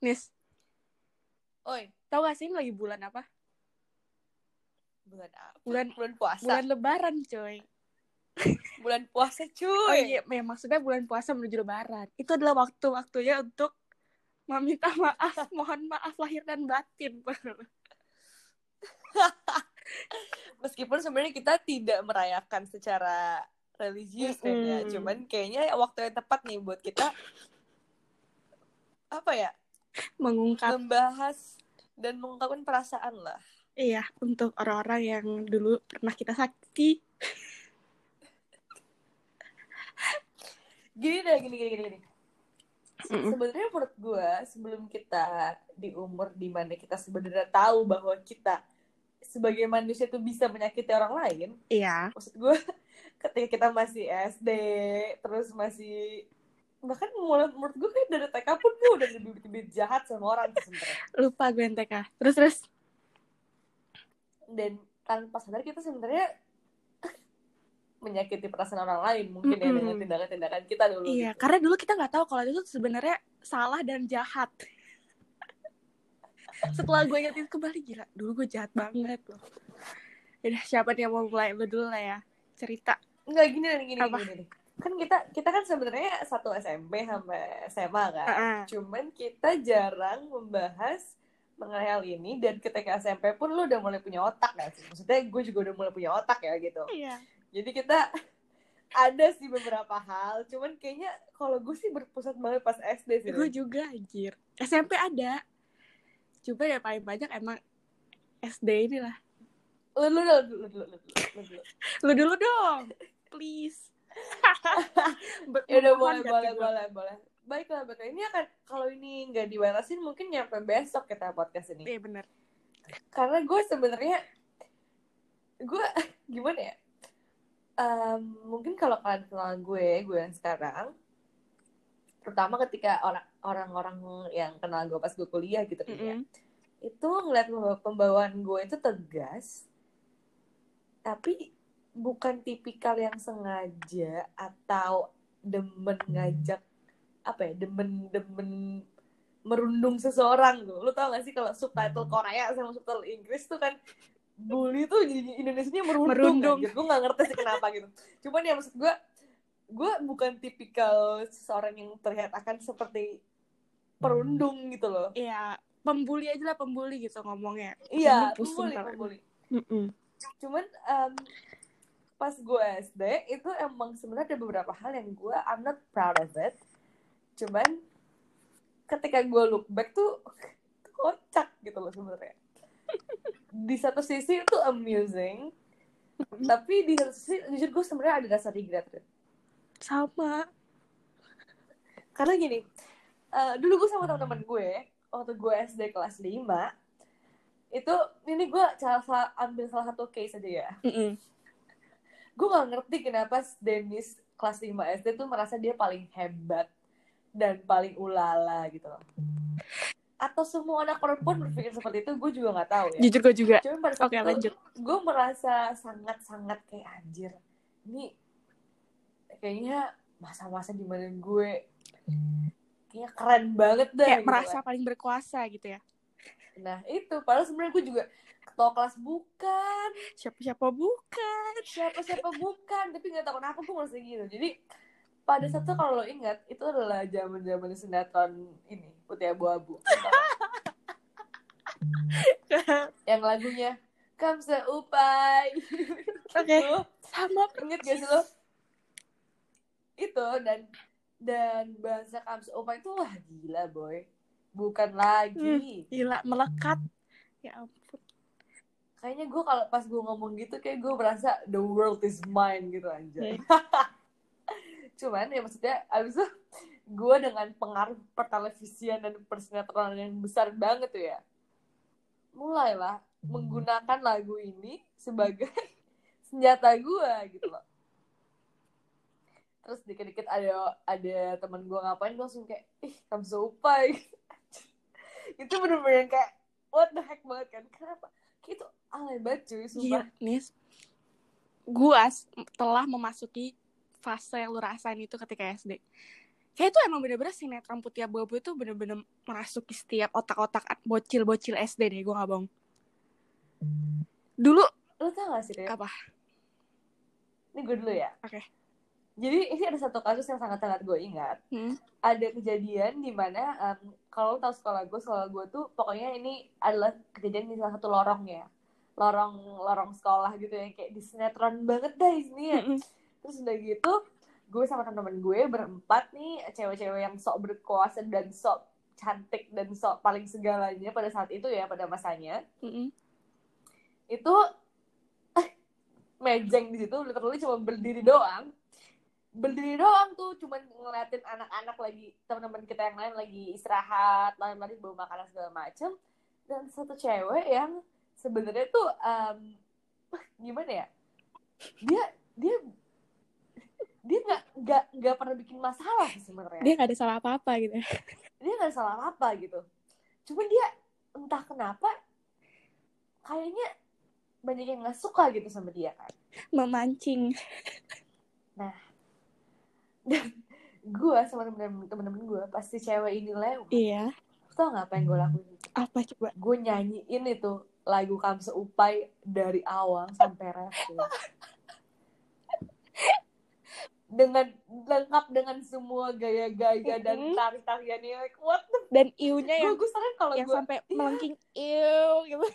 Nis, Oi, tau gak sih ini lagi bulan apa? bulan apa? Bulan bulan puasa. bulan lebaran, coy. Bulan puasa, cuy. Oh iya, ya, maksudnya bulan puasa menuju lebaran. Itu adalah waktu-waktunya untuk meminta maaf, mohon maaf lahir dan batin. Meskipun sebenarnya kita tidak merayakan secara religius kan ya, Mm-mm. cuman kayaknya waktu yang tepat nih buat kita apa ya? Mengungkap membahas dan mengungkapkan perasaan lah. Iya, untuk orang-orang yang dulu pernah kita sakiti. Gini deh, gini gini gini. gini. Se-. Sebenarnya menurut gue sebelum kita di umur di mana kita sebenarnya tahu bahwa kita sebagai manusia itu bisa menyakiti orang lain, Iya. maksud gue ketika kita masih SD terus masih bahkan mulai menurut gue kayak dari TK pun gue udah bibit-bibit jahat sama orang tuh sebenarnya Lupa gue NTK. Terus terus. dan tanpa sadar kita sebenarnya menyakiti perasaan orang lain mungkin ya Mm-mm. dengan tindakan-tindakan kita dulu Iya, gitu. karena dulu kita nggak tahu kalau itu sebenarnya salah dan jahat. Setelah gue ingetin kembali gila, dulu gue jahat banget loh. Udah siapa nih yang mau mulai dulu lah ya cerita. nggak gini nih gini, Apa? gini, gini. Kan kita kita kan sebenarnya satu SMP sampai SMA kan Heeh. cuman kita jarang membahas mengenai hal ini dan ketika SMP pun lu udah mulai punya otak kan sih maksudnya gue juga udah mulai punya otak ya gitu Iya. jadi kita ada sih beberapa hal cuman kayaknya kalau gue sih berpusat banget pas SD sih Gue juga anjir. SMP ada. Coba ya paling banyak emang SD ini lah. lu lu lu lu lu lu, lu, lu. Lu dulu dong. Please. Ya udah boleh boleh gue? boleh boleh baiklah baiklah ini akan kalau ini nggak diwarasin mungkin nyampe besok kita podcast ini Iya bener. karena gue sebenarnya gue gimana ya Em, mungkin kalau kalian kenal gue gue yang sekarang terutama ketika orang orang-orang yang kenal gue pas gue kuliah gitu kan ya Mm-mm. itu ngeliat pembawa- pembawaan gue itu tegas tapi bukan tipikal yang sengaja atau demen ngajak apa ya demen demen merundung seseorang tuh lu tau gak sih kalau subtitle Korea sama subtitle Inggris tuh kan bully tuh jadi Indonesia merundung, Merundung. anjir. gue gak ngerti sih kenapa gitu cuman ya maksud gue gue bukan tipikal seseorang yang terlihat akan seperti perundung gitu loh Iya, pembuli aja lah pembuli gitu ngomongnya. iya pembuli pembuli Mm-mm. cuman em, pas gue SD itu emang sebenarnya ada beberapa hal yang gue I'm not proud of it cuman ketika gue look back tuh kocak gitu loh sebenarnya di satu sisi itu amusing tapi di satu sisi jujur gue sebenarnya ada rasa regret. Sama. karena gini eh, dulu gue sama teman-teman gue waktu gue SD kelas 5 itu ini gue salah, ambil salah satu case aja ya Mm-mm. Gue gak ngerti kenapa Dennis kelas 5 SD tuh merasa dia paling hebat dan paling ulala gitu loh. Atau semua anak perempuan berpikir seperti itu, gue juga gak tahu ya. Jujur gue juga. Cuma pada saat itu, lanjut. gue merasa sangat-sangat kayak anjir. Ini kayaknya masa-masa di mana gue kayaknya keren banget dah. Kayak gitu merasa kan. paling berkuasa gitu ya. Nah itu, padahal sebenarnya gue juga ketua kelas bukan, Siapa-siapa bukan. siapa-siapa bukan? Tapi nggak tahu kenapa gue merasa gitu. Jadi pada saat itu kalau lo ingat itu adalah zaman zaman sinetron ini putih abu-abu. Yang lagunya Kamsa Upai Oke. Sama. Inget gak sih lo? Itu dan dan bahasa Kamsa Upai itu wah gila boy. Bukan lagi. Gila melekat. Ya ampun. Kayaknya gue kalau pas gue ngomong gitu kayak gue merasa the world is mine gitu anjay. Cuman ya maksudnya abis itu gue dengan pengaruh pertelevisian dan persinetron yang besar banget tuh ya mulailah menggunakan lagu ini sebagai senjata gue gitu loh. Terus dikit-dikit ada ada teman gue ngapain gue langsung kayak ih kamu sopai itu bener-bener kayak what the heck banget kan. Kenapa? Kayak itu alay banget cuy sumpah Nis. Gua telah memasuki fase yang lu rasain itu ketika SD. kayak itu emang bener-bener sinetron putih abu-abu itu bener-bener merasuki setiap otak-otak bocil-bocil SD deh gue gak bohong dulu Lo tau gak sih, Rin? apa Ini gue dulu ya. Oke. Jadi ini ada satu kasus yang sangat-sangat gue ingat. Hmm. Ada kejadian di mana em, kalau tahu sekolah gue, sekolah gue tuh pokoknya ini adalah kejadian di salah satu lorongnya. Lorong lorong sekolah gitu yang kayak di sinetron banget dah ini ya. Terus udah gitu, gue sama teman-teman gue berempat nih, cewek-cewek yang sok berkuasa dan sok cantik dan sok paling segalanya pada saat itu ya, pada masanya. Mm-mm. Itu eh, mejeng di situ, literally cuma berdiri doang. Berdiri doang tuh, cuma ngeliatin anak-anak lagi, teman-teman kita yang lain lagi istirahat, lari-lari bawa makanan segala macem. Dan satu cewek yang sebenarnya tuh em, gimana ya? Dia dia dia nggak nggak nggak pernah bikin masalah sih sebenarnya. Dia gak ada salah apa-apa gitu. Dia nggak salah apa gitu. Cuman dia entah kenapa kayaknya banyak yang nggak suka gitu sama dia kan. Memancing. Gue sama temen-temen gue pasti cewek ini lewat iya. tau nggak apa yang gue lakuin? Apa coba? Gue nyanyiin itu lagu Kamse Upai dari awal sampai refre dengan lengkap dengan semua gaya-gaya dan Mhm. tari-tariannya like what the dan iunya yang gue gue kalau yang gue sampai melengking iu gitu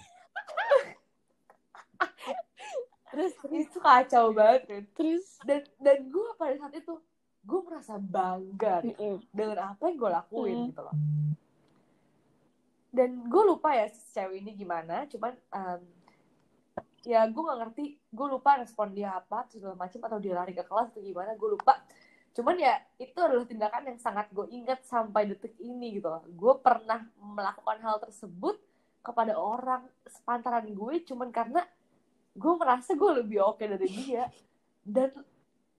terus itu kacau banget kan terus dan dan gue pada saat itu gue merasa bangga nih Mm-mm. dengan apa yang gue lakuin Hmm. gitu loh dan gue lupa ya cewek ini gimana cuman em, ya gue nggak ngerti gue lupa respon dia apa segala macam atau dia lari ke kelas atau gimana gue lupa. Cuman ya itu adalah tindakan yang sangat gue ingat sampai detik ini gitu loh. Gue pernah melakukan hal tersebut kepada orang sepantaran gue cuman karena gue merasa gue lebih oke dari dia. Dan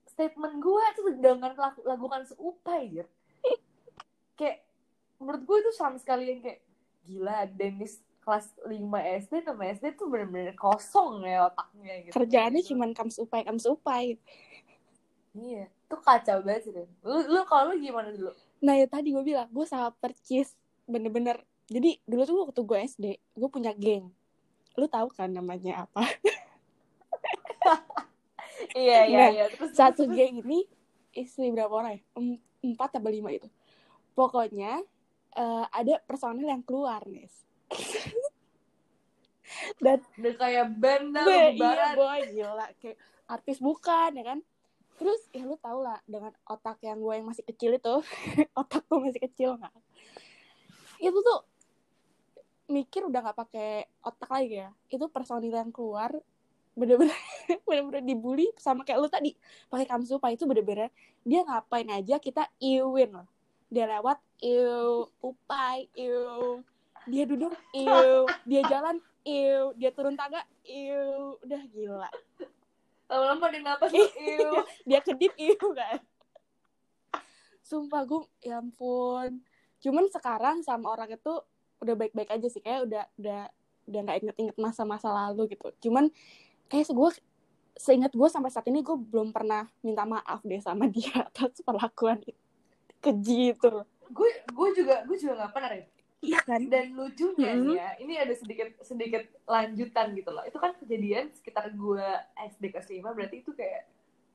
statement gue itu dengan laku- lakukan seupai gitu kayak menurut gue itu sama sekali yang kayak gila Dennis kelas 5 SD 6 SD tuh bener-bener kosong ya otaknya gitu. Kerjaannya cuman kams upai kams upai iya itu kacau banget sih Den. lu lu kalau lu gimana dulu? Nah ya tadi gue bilang gue salah percis bener-bener. Jadi dulu tuh waktu gue SD gue punya geng. Lu tahu kan namanya apa? Iya iya Nah, iya terus satu terus- geng ini isi berapa orang ya? Em- empat atau lima itu. Pokoknya eh, ada personel yang keluar nih dan udah kayak band dah, iya boy gila kayak artis bukan ya kan? Terus ya lu tau lah dengan otak yang gue yang masih kecil itu otak gue masih kecil nggak itu tuh mikir udah nggak pakai otak lagi ya. Itu personil yang keluar bener-bener bener-bener dibully sama kayak lu tadi pakai kamsupa. Itu bener-bener dia ngapain aja kita iwin loh dia lewat iu upai iu dia duduk iu dia jalan iu dia turun tangga iu udah gila. Lama-lama dia napas iu dia kedip iu kan. Sumpah gue ya ampun. Cuman sekarang sama orang itu udah baik-baik aja sih. Kayak udah udah udah nggak inget-inget masa-masa lalu gitu. Cuman kayak gue seingat gue sampai saat ini gue belum pernah minta maaf deh sama dia atas perlakuan keji itu. Gue gue juga gue juga nggak pernah ya iya kan? Dan lucunya Mhm. nih ya ini ada sedikit sedikit lanjutan gitu loh. Itu kan kejadian sekitar gue SD kelas 5 berarti itu kayak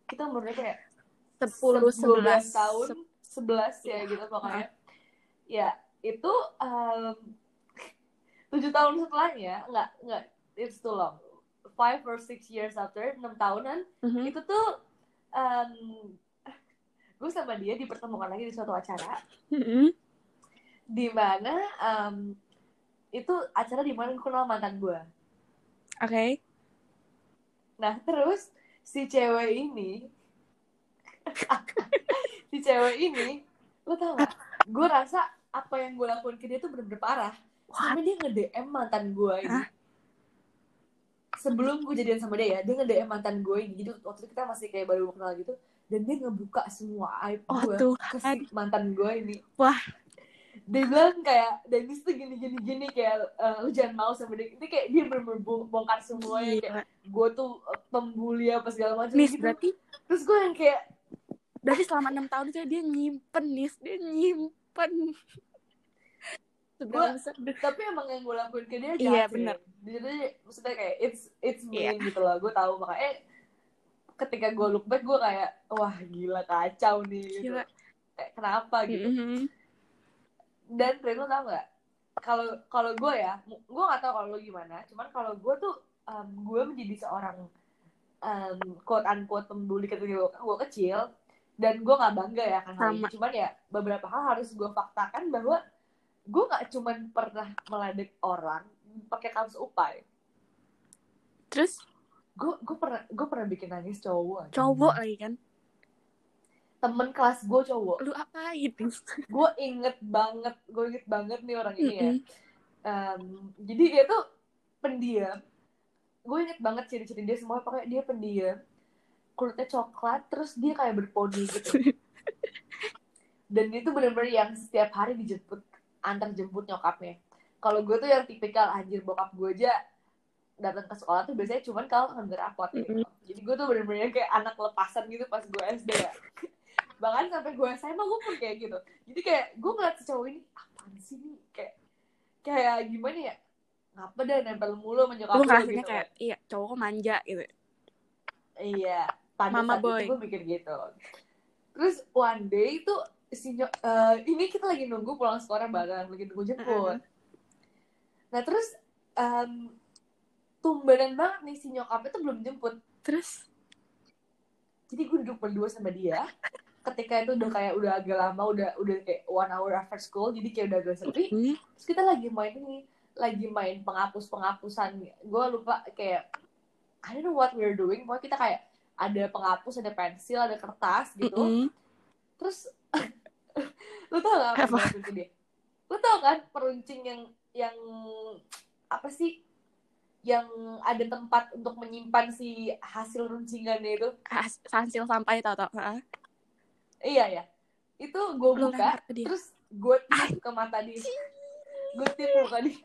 kita umurnya kayak sepuluh 12 sebelas. tahun Se- 11 ya Iya. gitu pokoknya. Ya itu em, tujuh tahun setelahnya nggak nggak it's too long. Five or six years after enam tahunan Mhm. itu tuh em, gue sama dia dipertemukan lagi di suatu acara Mhm. di mana em, itu acara di mana gue kenal mantan gue. oke Nah terus si cewek ini, si cewek ini, lo tau gak? Gue rasa apa yang gue lakuin ke dia tuh bener-bener parah. Sampai dia nge-DM mantan gue ini. Hah? Sebelum gue jadian sama dia ya, dia nge-DM mantan gue ini. Jadi waktu itu kita masih kayak baru kenal gitu. Dan dia ngebuka semua aib oh gue ke si mantan gue ini. Wah. Dia bilang kayak Dennis tuh gini gini gini kayak eh, lu jangan mau sama dia. Ini kayak dia bener-bener bong- bongkar semuanya kayak Gila. gue tuh eh, pembuli apa segala macam Nis gitu. berarti Terus gue yang kayak dari selama enam tahun itu dia nyimpen nih dia nyimpen Gua- tapi emang yang gue lakuin ke dia Iya, jahat sih. bener. jadi maksudnya kayak it's it's Iya. mean gitu loh gue tahu makanya ketika gue look back gue kayak wah gila kacau nih gitu. Gila. Kayak, kenapa? gitu. Mhm. dan Rin lo tau gak kalau kalau gue ya gue gak tau kalau lo gimana cuman kalau gue tuh um, gue menjadi seorang um, quote unquote pembuli ketika gue kecil dan gue gak bangga ya kan hal ini. Cuman ya beberapa hal harus gue faktakan bahwa gue gak cuman pernah meledek orang pakai kaos upai terus gue gue pernah gue pernah bikin nangis cowok cowok lagi kan? Temen kelas gue cowok. Lu apain? Gue inget banget gue inget banget nih orang ini ya. Em, jadi dia tuh pendiam. Gue inget banget ciri-ciri dia semua pokoknya dia pendiam. Kulitnya coklat terus dia kayak berponi gitu. Dan dia tuh bener-bener yang setiap hari dijemput antar jemput nyokapnya. Kalau gue tuh yang tipikal anjir bokap gue aja datang ke sekolah tuh biasanya cuman kalau ngambil rapot gitu. jadi gue tuh bener-bener kayak anak lepasan gitu pas gue SD ya bahkan sampai gue SMA gue pun kayak gitu jadi kayak gue ngeliat si cowok ini apaan sih nih kayak kayak gimana ya ngapa deh nempel mulu sama nyokap ngerasanya gitu kayak iya cowok kok manja gitu Iya, pada Mama saat boy. itu gue mikir gitu. Terus one day itu si nyok- eh, ini kita lagi nunggu pulang sekolah bareng, lagi nunggu jemput. Nah terus em, tumbenan banget nih si nyokapnya tuh belum jemput. terus Jadi gue duduk berdua sama dia. Ketika itu udah kayak udah agak lama, udah udah kayak one hour after school, jadi kayak udah agak sepi. hmm, Terus kita lagi main ini, lagi main penghapus penghapusan. Gue lupa kayak I don't know what we're doing. Pokoknya kita kayak ada penghapus, ada pensil, ada kertas gitu. mm-mm. Terus lu tau gak apa Apa? dia? Lu tau kan peruncing yang yang apa sih? Yang ada tempat untuk menyimpan si hasil runcingannya itu. As- sansil sampai tau tau Heeh. Iya ya. Itu gue buka, terus gue tiup ke mata dia. Gue tiup muka dia.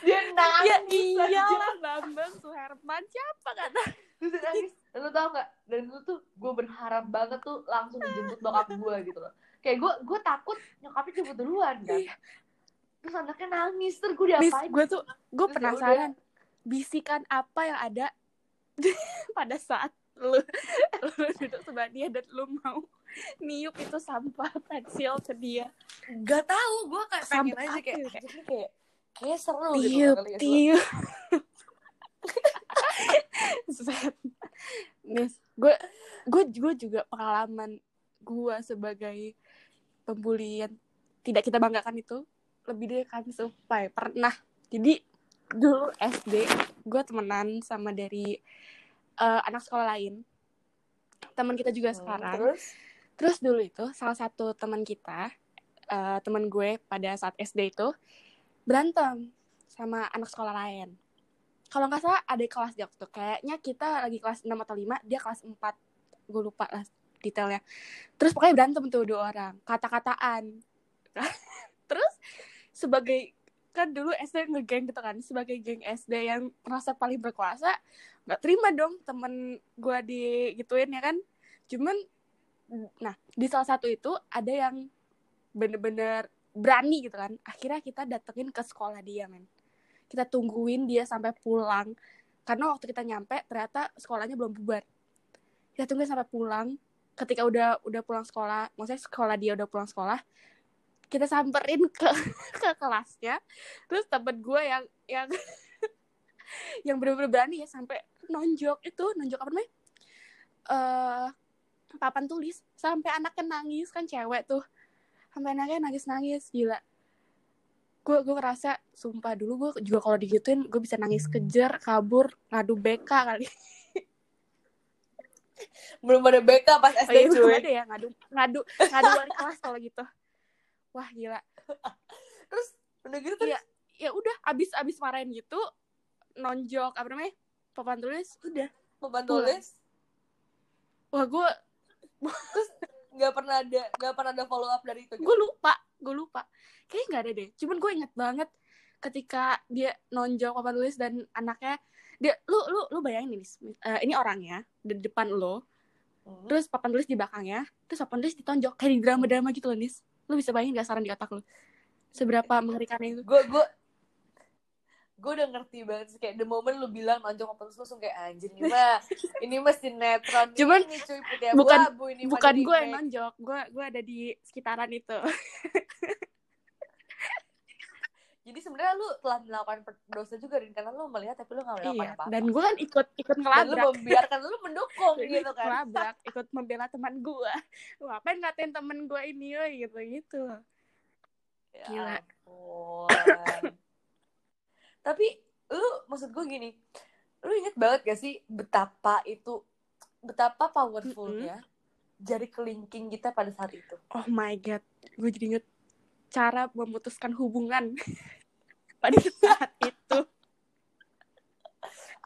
Dia ya nangis. aja. iyalah Bambang Suherman siapa kata Terus dia nangis. Dan lu tau gak? Dan itu tuh gue berharap banget tuh langsung dijemput bokap gue gitu loh. Kayak gue gue takut nyokapnya jemput duluan kan. Iya. Terus anaknya nangis. Terus gue diapain? gue tuh gue ya penasaran bisikan apa yang ada pada saat lu lu duduk sebelah dia dan lu mau niup itu sampah pensil ke dia Gak tau. Gue kayak pengen Sampah aja kayak, ya? nih kayak, kayak seru gitu. tiup ya, tiup gue gue gue juga pengalaman gue sebagai pembuli yang tidak kita banggakan itu lebih dari kami supaya pernah jadi dulu SD gue temenan sama dari eh, anak sekolah lain teman kita juga Hmm, sekarang Terus? Terus dulu itu salah satu teman kita, eh, teman gue pada saat SD itu berantem sama anak sekolah lain. Kalau nggak salah ada kelas dia itu. Kayaknya kita lagi kelas 6 atau 5, dia kelas 4. Gue lupa lah detailnya. Terus pokoknya berantem tuh dua orang, kata-kataan. Terus sebagai kan dulu SD ngegeng gitu kan sebagai geng SD yang merasa paling berkuasa nggak terima dong temen gue digituin ya kan? Cuman nah di salah satu itu ada yang bener-bener berani gitu kan. Akhirnya kita datengin ke sekolah dia men. Kita tungguin dia sampai pulang. Karena waktu kita nyampe ternyata sekolahnya belum bubar. Kita tungguin sampai pulang. Ketika udah udah pulang sekolah maksudnya sekolah dia udah pulang sekolah kita samperin ke ke kelasnya. Terus temen gue yang yang yang bener-bener berani ya sampai nonjok itu nonjok apa namanya? Eh papan tulis. Sampai anaknya nangis kan cewek tuh. Sampai anaknya nangis nangis gila. Gue gue ngerasa sumpah dulu gue juga kalau digituin gue bisa nangis kejar kabur ngadu BK kali. Belum ada BK pas oh, SD iya, belum cuy. ada ya ngadu ngadu ngadu wali kelas kalau gitu wah gila Terus udah gitu terus Iya. ya udah abis abis marahin gitu nonjok apa namanya papan tulis udah papan tulis wah gue nggak pernah ada nggak pernah ada follow up dari itu. gitu. gue lupa gue lupa kayaknya nggak ada deh cuman gue inget banget ketika dia nonjok papan tulis dan anaknya dia lu lu lu bayangin ini Smith. Eh, ini orangnya di depan lo Hmm. terus papan tulis di belakangnya terus papan tulis ditonjok kayak di drama-drama gitu loh Nis lu bisa bayangin gak saran di otak lu? Seberapa mengerikan itu? Gue gue gue udah ngerti banget sih kayak the moment lu bilang nonjok apa terus langsung kayak anjir ini mah ini mah sinetron Cuman, ini cuy putih bukan- abu ini bukan gue yang nonjok gue gue ada di sekitaran itu jadi sebenarnya lu telah melakukan dosa juga Rin karena lu melihat tapi lu gak melakukan iya apa-apa. dan gue kan ikut ikut Dan lu ngelabrak. membiarkan lu mendukung gitu kan. ngelabrak ikut membela teman gue ngapain ngatain temen gue ini gitu gitu. Ya Gila. Tapi lu maksud gue gini, lu inget banget gak sih betapa itu betapa powerfulnya jari kelingking kita pada saat itu. oh my god gue jadi inget cara memutuskan hubungan. Pada saat itu.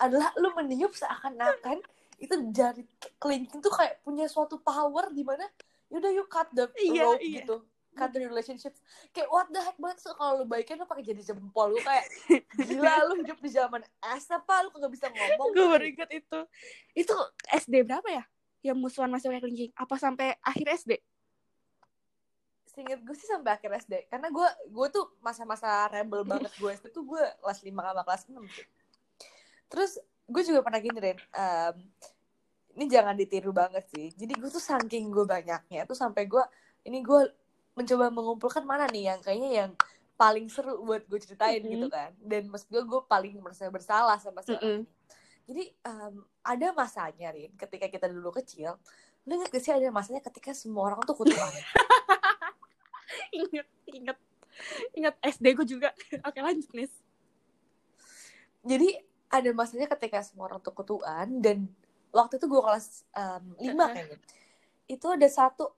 Adalah lu meniup seakan-akan itu jari kelingking tuh kayak punya suatu power di mana yaudah you cut the Iya, rope iya. gitu. Cut the relationship. Kayak what the heck banget. So, kalau lu baikin lu pakai jadi jempol. Lu kayak gila lu hidup di zaman es apa? Lu kagak bisa ngomong. gue baru inget itu. Itu SD berapa ya? Yang musuhan masih pakai kelingking? Apa sampai akhir SD Seinget gue sih sampai akhir SD Karena gue gue tuh masa-masa rebel banget gue SD tuh gue kelas 5 sama kelas 6 sih. Terus gue juga pernah gini Ren em, Ini jangan ditiru banget sih Jadi gue tuh saking gue banyaknya Tuh sampai gue Ini gue mencoba mengumpulkan mana nih yang kayaknya yang paling seru buat gue ceritain Mhm. gitu kan Dan maksud gue gue paling merasa bersalah sama Mm-mm. orang ini Jadi em, ada masanya Rin Ketika kita dulu kecil Lu inget gak sih ada masanya ketika semua orang tuh kutuan inget inget inget SD gue juga. Oke lanjut nis. Jadi ada masanya ketika semua orang tuh kutuan dan waktu itu gue kelas lima Heeh. kayaknya. Itu ada satu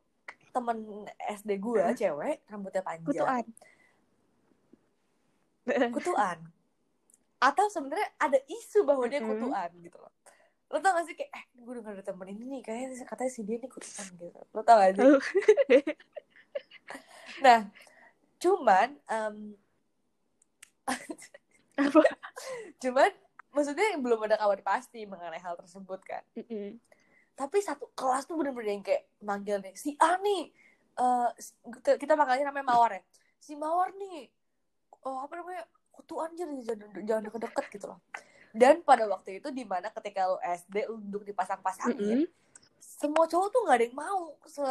temen SD gue cewek rambutnya panjang. Kutuan. Kutuan. Atau sebenarnya ada isu bahwa dia kutuan gitu loh. Lo tau gak sih kayak eh gue denger ada temen ini nih kayaknya katanya si dia nih kutuan gitu. Lo tau gak sih? Tahu. Nah cuman Apa? cuman maksudnya belum ada kabar pasti mengenai hal tersebut kan Mm-mm. tapi satu kelas tuh bener-bener yang kayak manggil nih si A nih eh, kita- manggilnya namanya Mawar ya si Mawar nih oh apa namanya kutuan jangan jangan, jangan deket-deket gitu loh dan pada waktu itu di mana ketika lo SD lu duduk dipasang-pasangin Mm-mm. semua cowok tuh nggak ada yang mau se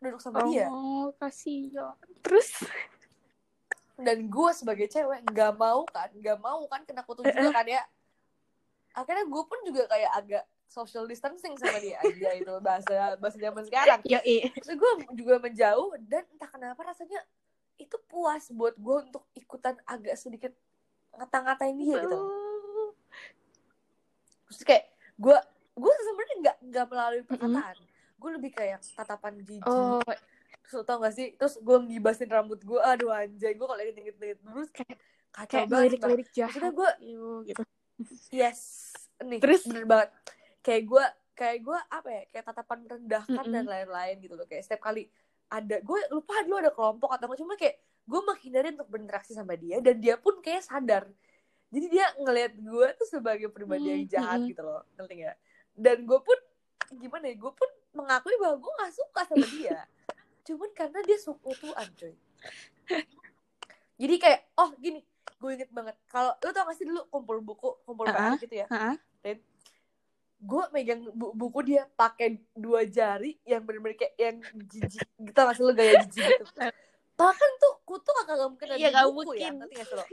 duduk sama dia. Oh kasihan. Terus? Dan gue sebagai cewek nggak mau kan nggak mau kan kena kutu juga kan ya. Akhirnya gue pun juga kayak agak social distancing sama dia. Aja itu bahasa bahasa zaman sekarang. Ya i. Terus gue juga menjauh dan entah kenapa rasanya itu puas buat gue untuk ikutan agak sedikit ngata-ngatain dia gitu. Terus kayak gue gue sebenarnya nggak nggak melalui perkataan. Gue lebih kayak tatapan jijik. oh Terus tau gak sih? Terus gue ngibasin rambut gue. Aduh anjay. Gue kalau inget-inget terus Kayak- kacau kayak banget. Bang. lirik-lirik jahat Maksudnya gue Iu, gitu yes. Nih Terus? bener banget. Kayak gue kayak gue apa ya? Kayak tatapan merendahkan Mm-mm. dan lain-lain gitu loh. Kayak setiap kali ada gue lupa dulu ada kelompok atau apa cuma kayak gue menghindari untuk berinteraksi sama dia dan dia pun kayak sadar jadi dia ngelihat gue tuh sebagai pribadi yang Hmm, jahat mm-mm. gitu loh ngerti gak dan gue pun gimana ya gue pun mengakui bahwa gue gak suka sama dia. Cuman karena dia sekutuan coy jadi kayak oh gini gue inget banget. Kalau lu tau gak sih dulu kumpul buku kumpul Ah, barang gitu ya? ah. gue megang bu- buku dia pakai dua jari yang bener-bener kayak yang jijik. Gitu gak sih lo gaya jijik gitu? Bahkan tuh kutu gak mungkin ada Iya, buku ya mungkin. ngerti gak sih lo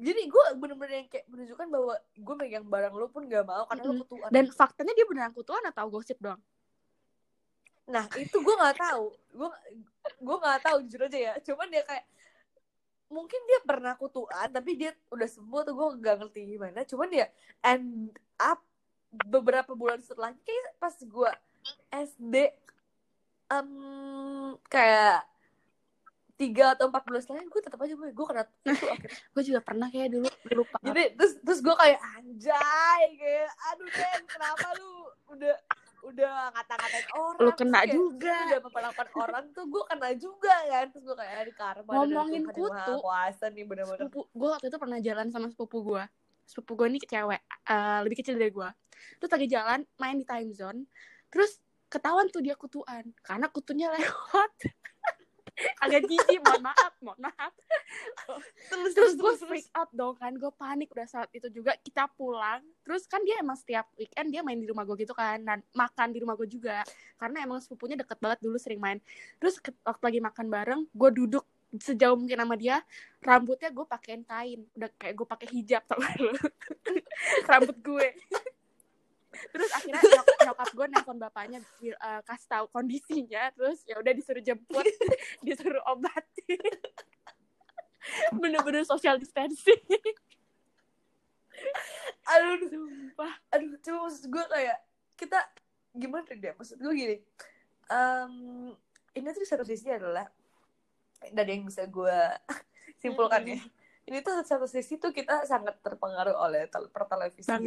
jadi gue bener-bener yang kayak menunjukkan bahwa gue megang barang lo pun gak mau karena lo Mm-mm. kutuan dan faktanya dia beneran kutuan atau gosip doang? Nah itu gue nggak tahu. Gue gue nggak tahu jujur aja ya. Cuman dia kayak mungkin dia pernah kutuan tapi dia udah sembuh tuh gue nggak ngerti gimana. Cuman ya end up beberapa bulan setelahnya kayak pas gue SD em, kayak tiga atau empat bulan setelahnya gue tetap aja gue gue kena akhirnya. Gue juga pernah kayak dulu lupa. Jadi terus terus gue kayak anjay kayak aduh Den kenapa lu udah udah ngata-ngatain orang Lu kena kayak, juga. udah memperlakukan orang tuh gue kena juga kan. Terus gue kayak ada karma Ngomongin kutu. kuasa nih bener-bener. gue waktu itu pernah jalan sama sepupu gue sepupu gue ini cewek eh, lebih kecil dari gue terus lagi jalan main di time zone. Terus ketahuan tuh dia kutuan karena kutunya lewat agak jijik mohon maaf mohon maaf. Terus terus gue freak out dong kan gue panik udah saat itu juga. Kita pulang terus kan dia emang setiap weekend dia main di rumah gue gitu kan dan makan di rumah gue juga. Karena emang sepupunya deket banget dulu sering main. Terus waktu lagi makan bareng gue duduk sejauh mungkin sama dia rambutnya gue pakein kain. Udah kayak gue pakai hijab tau gak lu? Rambut gue terus akhirnya nyok- nyokap gue nelfon bapaknya eh, kasih tahu kondisinya. Terus ya udah disuruh jemput disuruh obatin bener-bener social distancing. Aduh sumpah. Aduh cuma maksud gue kayak kita gimana deh? Maksud gue gini em, ini tuh satu sisi adalah dari yang bisa gue simpulkan ya. Ini tuh satu sisi tuh kita sangat terpengaruh oleh tel- pertelevisian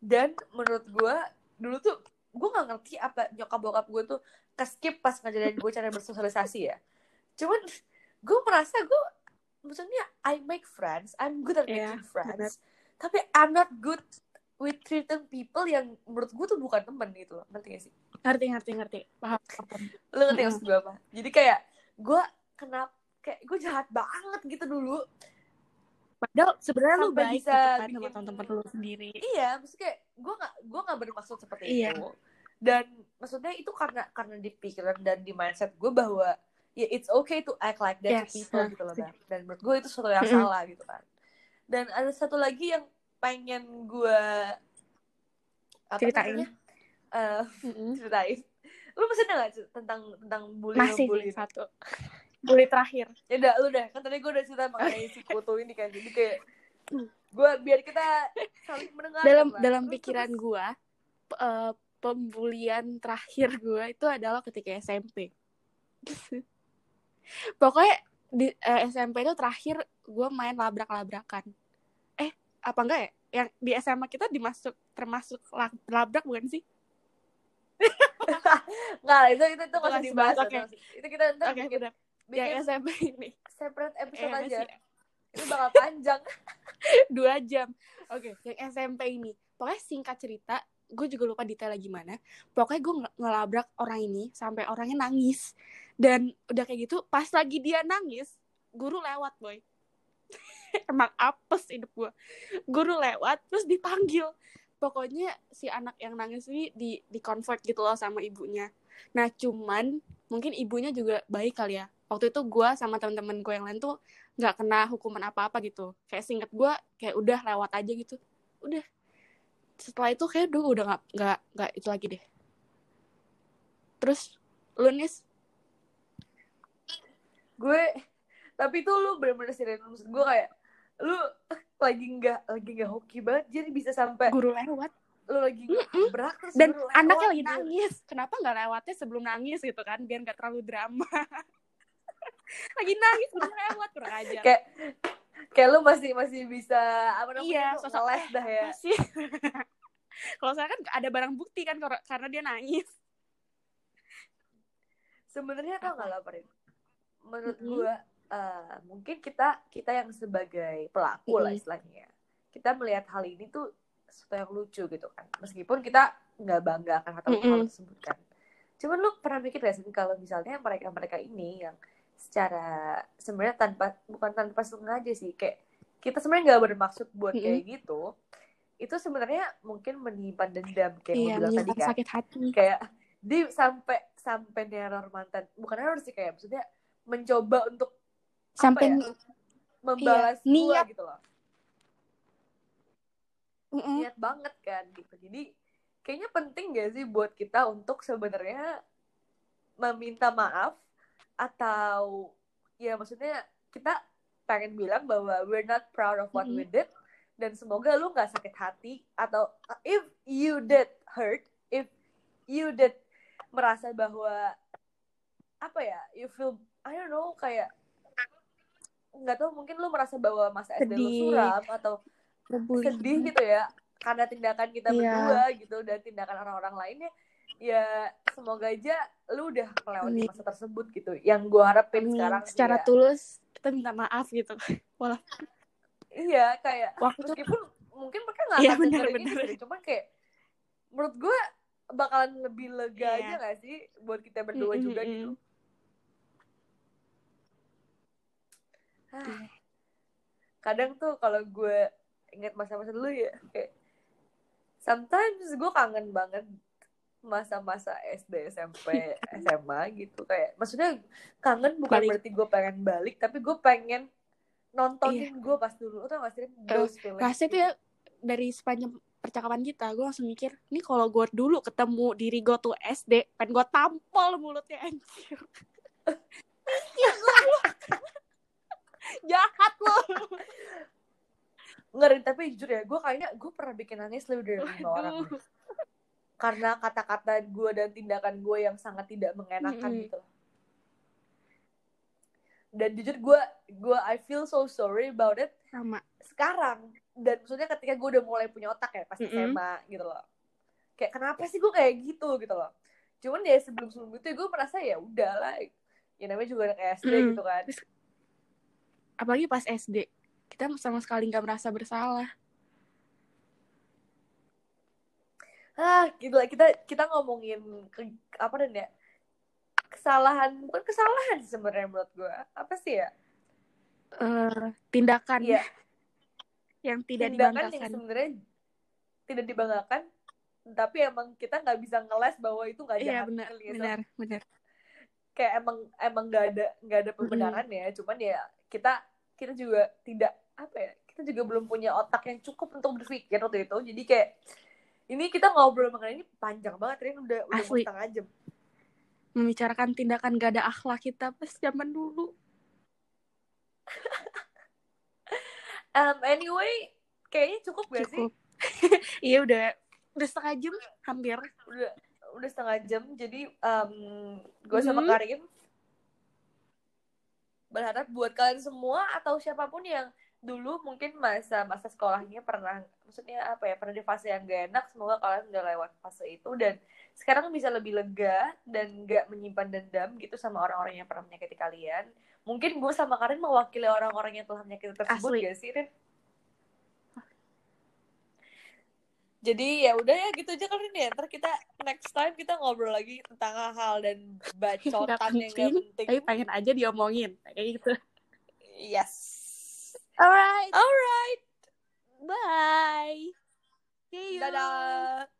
dan menurut gue dulu tuh gue nggak ngerti apa nyokap bokap gue tuh keskip pas ngajarin gue cara bersosialisasi ya. Cuman gue merasa gue maksudnya I make friends I'm good at Iya, making friends. tapi I'm not good with treating people yang menurut gue tuh bukan temen gitu loh. Ngerti gak sih? Ngerti ngerti ngerti. Paham paham. lo ngerti maksud gue apa? Jadi kayak gue kenapa kayak gue jahat banget gitu dulu padahal sebenarnya lu baik bisa gitu kan sama bikin- teman-teman lu sendiri iya maksudnya kayak gue gak gue gak bermaksud seperti Iya. itu dan maksudnya itu karena karena di pikiran dan di mindset gue bahwa ya it's okay to act like that Yes. to people gitu loh Bang. dan menurut gue itu sesuatu yang salah gitu kan dan ada satu lagi yang pengen gue apa Ceritain. namanya? Eh, Mm-mm. ceritain lu masih ada gak tentang tentang bully masih bully nih satu bully terakhir. Ya udah lu dah kan tadi gue udah cerita mengenai si kutu ini kan. Jadi kayak gue biar kita saling mendengar dalam dalam pikiran gua p- eh, pembulian terakhir gua itu adalah ketika SMP pokoknya di eh, SMP itu terakhir gua main labrak-labrakan. Eh apa enggak ya? Yang di SMA kita dimasuk termasuk la- labrak bukan sih? Nggak itu itu itu nggak usah Masih dibahas bahas, oke. itu, itu kita ntar oke bikin, udah bikin yang SMP ini. separate episode Eh, aja. itu bakal panjang. Dua jam. Oke yang SMP ini. Pokoknya singkat cerita gue juga lupa detailnya gimana. Pokoknya gue nge- ngelabrak orang ini sampai orangnya nangis. Dan udah kayak gitu pas lagi dia nangis guru lewat boy. Emang apes hidup gue guru lewat terus dipanggil. Pokoknya si anak yang nangis ini di di convert gitu loh sama ibunya. Nah cuman mungkin ibunya juga baik kali ya waktu itu gue sama teman-teman gue yang lain tuh nggak kena hukuman apa-apa gitu. Kayak singkat gue kayak udah lewat aja gitu. Udah. Setelah itu kayak udah udah nggak nggak nggak itu lagi deh. Terus lu nis? Gue tapi itu lu bener-bener serius. Maksud gue kayak lu lagi nggak lagi nggak hoki banget jadi bisa sampai guru lewat. lu lagi berak terus dan lewat. anaknya lagi gitu. nangis. Kenapa nggak lewatnya sebelum nangis gitu kan? Biar nggak terlalu drama lagi nangis guru lewat kurang aja kayak kayak lu masih masih bisa apa namanya Iya, sosok- ngeles dah ya. kalau saya kan ada barang bukti kan kar- karena dia nangis. Sebenarnya tau nggak lah Parin menurut Mm-mm. gue eh, mungkin kita kita yang sebagai pelaku lah Mm-mm. istilahnya ya, kita melihat hal ini tuh sesuatu yang lucu gitu kan. Meskipun kita nggak bangga akan hal, hal Mm-mm. tersebut kan. Cuman lu pernah mikir gak sih kalau misalnya mereka mereka ini yang secara sebenarnya tanpa bukan tanpa sengaja sih kayak kita sebenarnya nggak bermaksud buat Mm-mm. kayak gitu itu sebenarnya mungkin menyimpan dendam kayak yang iya bilang tadi kan sakit hati kayak dia sampai sampai neror mantan bukan neror sih kayak maksudnya mencoba untuk sampai ya, membalas Iya, niat. gua gitu loh Mm-mm. niat banget kan gitu jadi kayaknya penting gak sih buat kita untuk sebenarnya meminta maaf atau ya maksudnya kita pengen bilang bahwa we're not proud of what we did dan semoga lu nggak sakit hati atau if you did hurt if you did merasa bahwa apa ya you feel I don't know kayak nggak tahu mungkin lu merasa bahwa masa SD lu suram atau sedih gitu ya karena tindakan kita Iya. berdua gitu dan tindakan orang-orang lainnya ya semoga aja lu udah melewati masa tersebut gitu yang gua harapin Amin. sekarang secara ya, tulus kita minta maaf gitu walaupun iya kayak Waktu itu- meskipun mungkin mereka nggak Iya, akan ini benar. sih cuman kayak menurut gue bakalan lebih lega Iya. aja gak sih buat kita berdua Mm, juga mm, gitu. Ah, Iya. kadang tuh kalau gue inget masa-masa dulu ya kayak sometimes gue kangen banget masa-masa SD SMP SMA gitu kayak maksudnya kangen bukan Balik. berarti gue pengen balik tapi gue pengen nontonin gue pas dulu tau gak sih those feelings Iya. Rasanya tuh gitu. ya dari sepanjang percakapan kita, gue langsung mikir, nih kalau gue dulu ketemu diri gue tuh SD, pengen gue tampol mulutnya anjir. Jahat lo. ngeri tapi jujur ya gue kayaknya gue pernah bikin nangis lebih dari lima orang. Karena kata-kata gue dan tindakan gue yang sangat tidak mengenakan Mm-mm. gitu loh. dan jujur gue gue I feel so sorry about it Sama. sekarang dan maksudnya ketika gue udah mulai punya otak ya pas Mm-mm. SMA gitu loh kayak kenapa sih gue kayak gitu gitu loh cuman ya sebelum sebelum itu gue merasa ya udah lah ya namanya juga anak SD Mm. gitu kan Apalagi pas SD. Kita sama sekali nggak merasa bersalah. Ah gitu. Lah kita kita ngomongin ke, apa dan ya? Kesalahan bukan kesalahan sebenarnya menurut gue apa sih ya? Eh, tindakan. Iya. yang tidak tindakan yang dibanggakan. sebenarnya tidak dibanggakan tapi emang kita nggak bisa ngeles bahwa itu nggak Iya jahat benar, gitu. benar, benar. kayak emang emang nggak ada nggak ada pembenaran ya. Cuman ya kita kita juga tidak apa ya kita juga belum punya otak yang cukup untuk berpikir waktu itu. Jadi kayak ini kita ngobrol mengenai ini panjang banget Rin udah udah Asli. setengah jam Membicarakan tindakan gak ada akhlak kita pas zaman dulu. um, anyway kayaknya cukup gak sih Cukup. Iya udah udah setengah jam hampir. udah udah setengah jam jadi um, gue sama Mhm. Karim berharap buat kalian semua atau siapa pun yang dulu mungkin masa masa sekolahnya pernah maksudnya apa ya pernah di fase yang gak enak semoga kalian udah lewat fase itu dan sekarang bisa lebih lega dan gak menyimpan dendam gitu sama orang-orang yang pernah menyakiti kalian mungkin gue sama Karin mewakili orang-orang yang telah menyakiti tersebut Asli. gak sih Rin? Jadi ya udah ya gitu aja kali ini ya. Ntar kita next time kita ngobrol lagi tentang hal-hal dan bacotan yang gak penting. Tapi pengen aja diomongin kayak gitu. Yes. All right. All right. Bye. See you. Da da.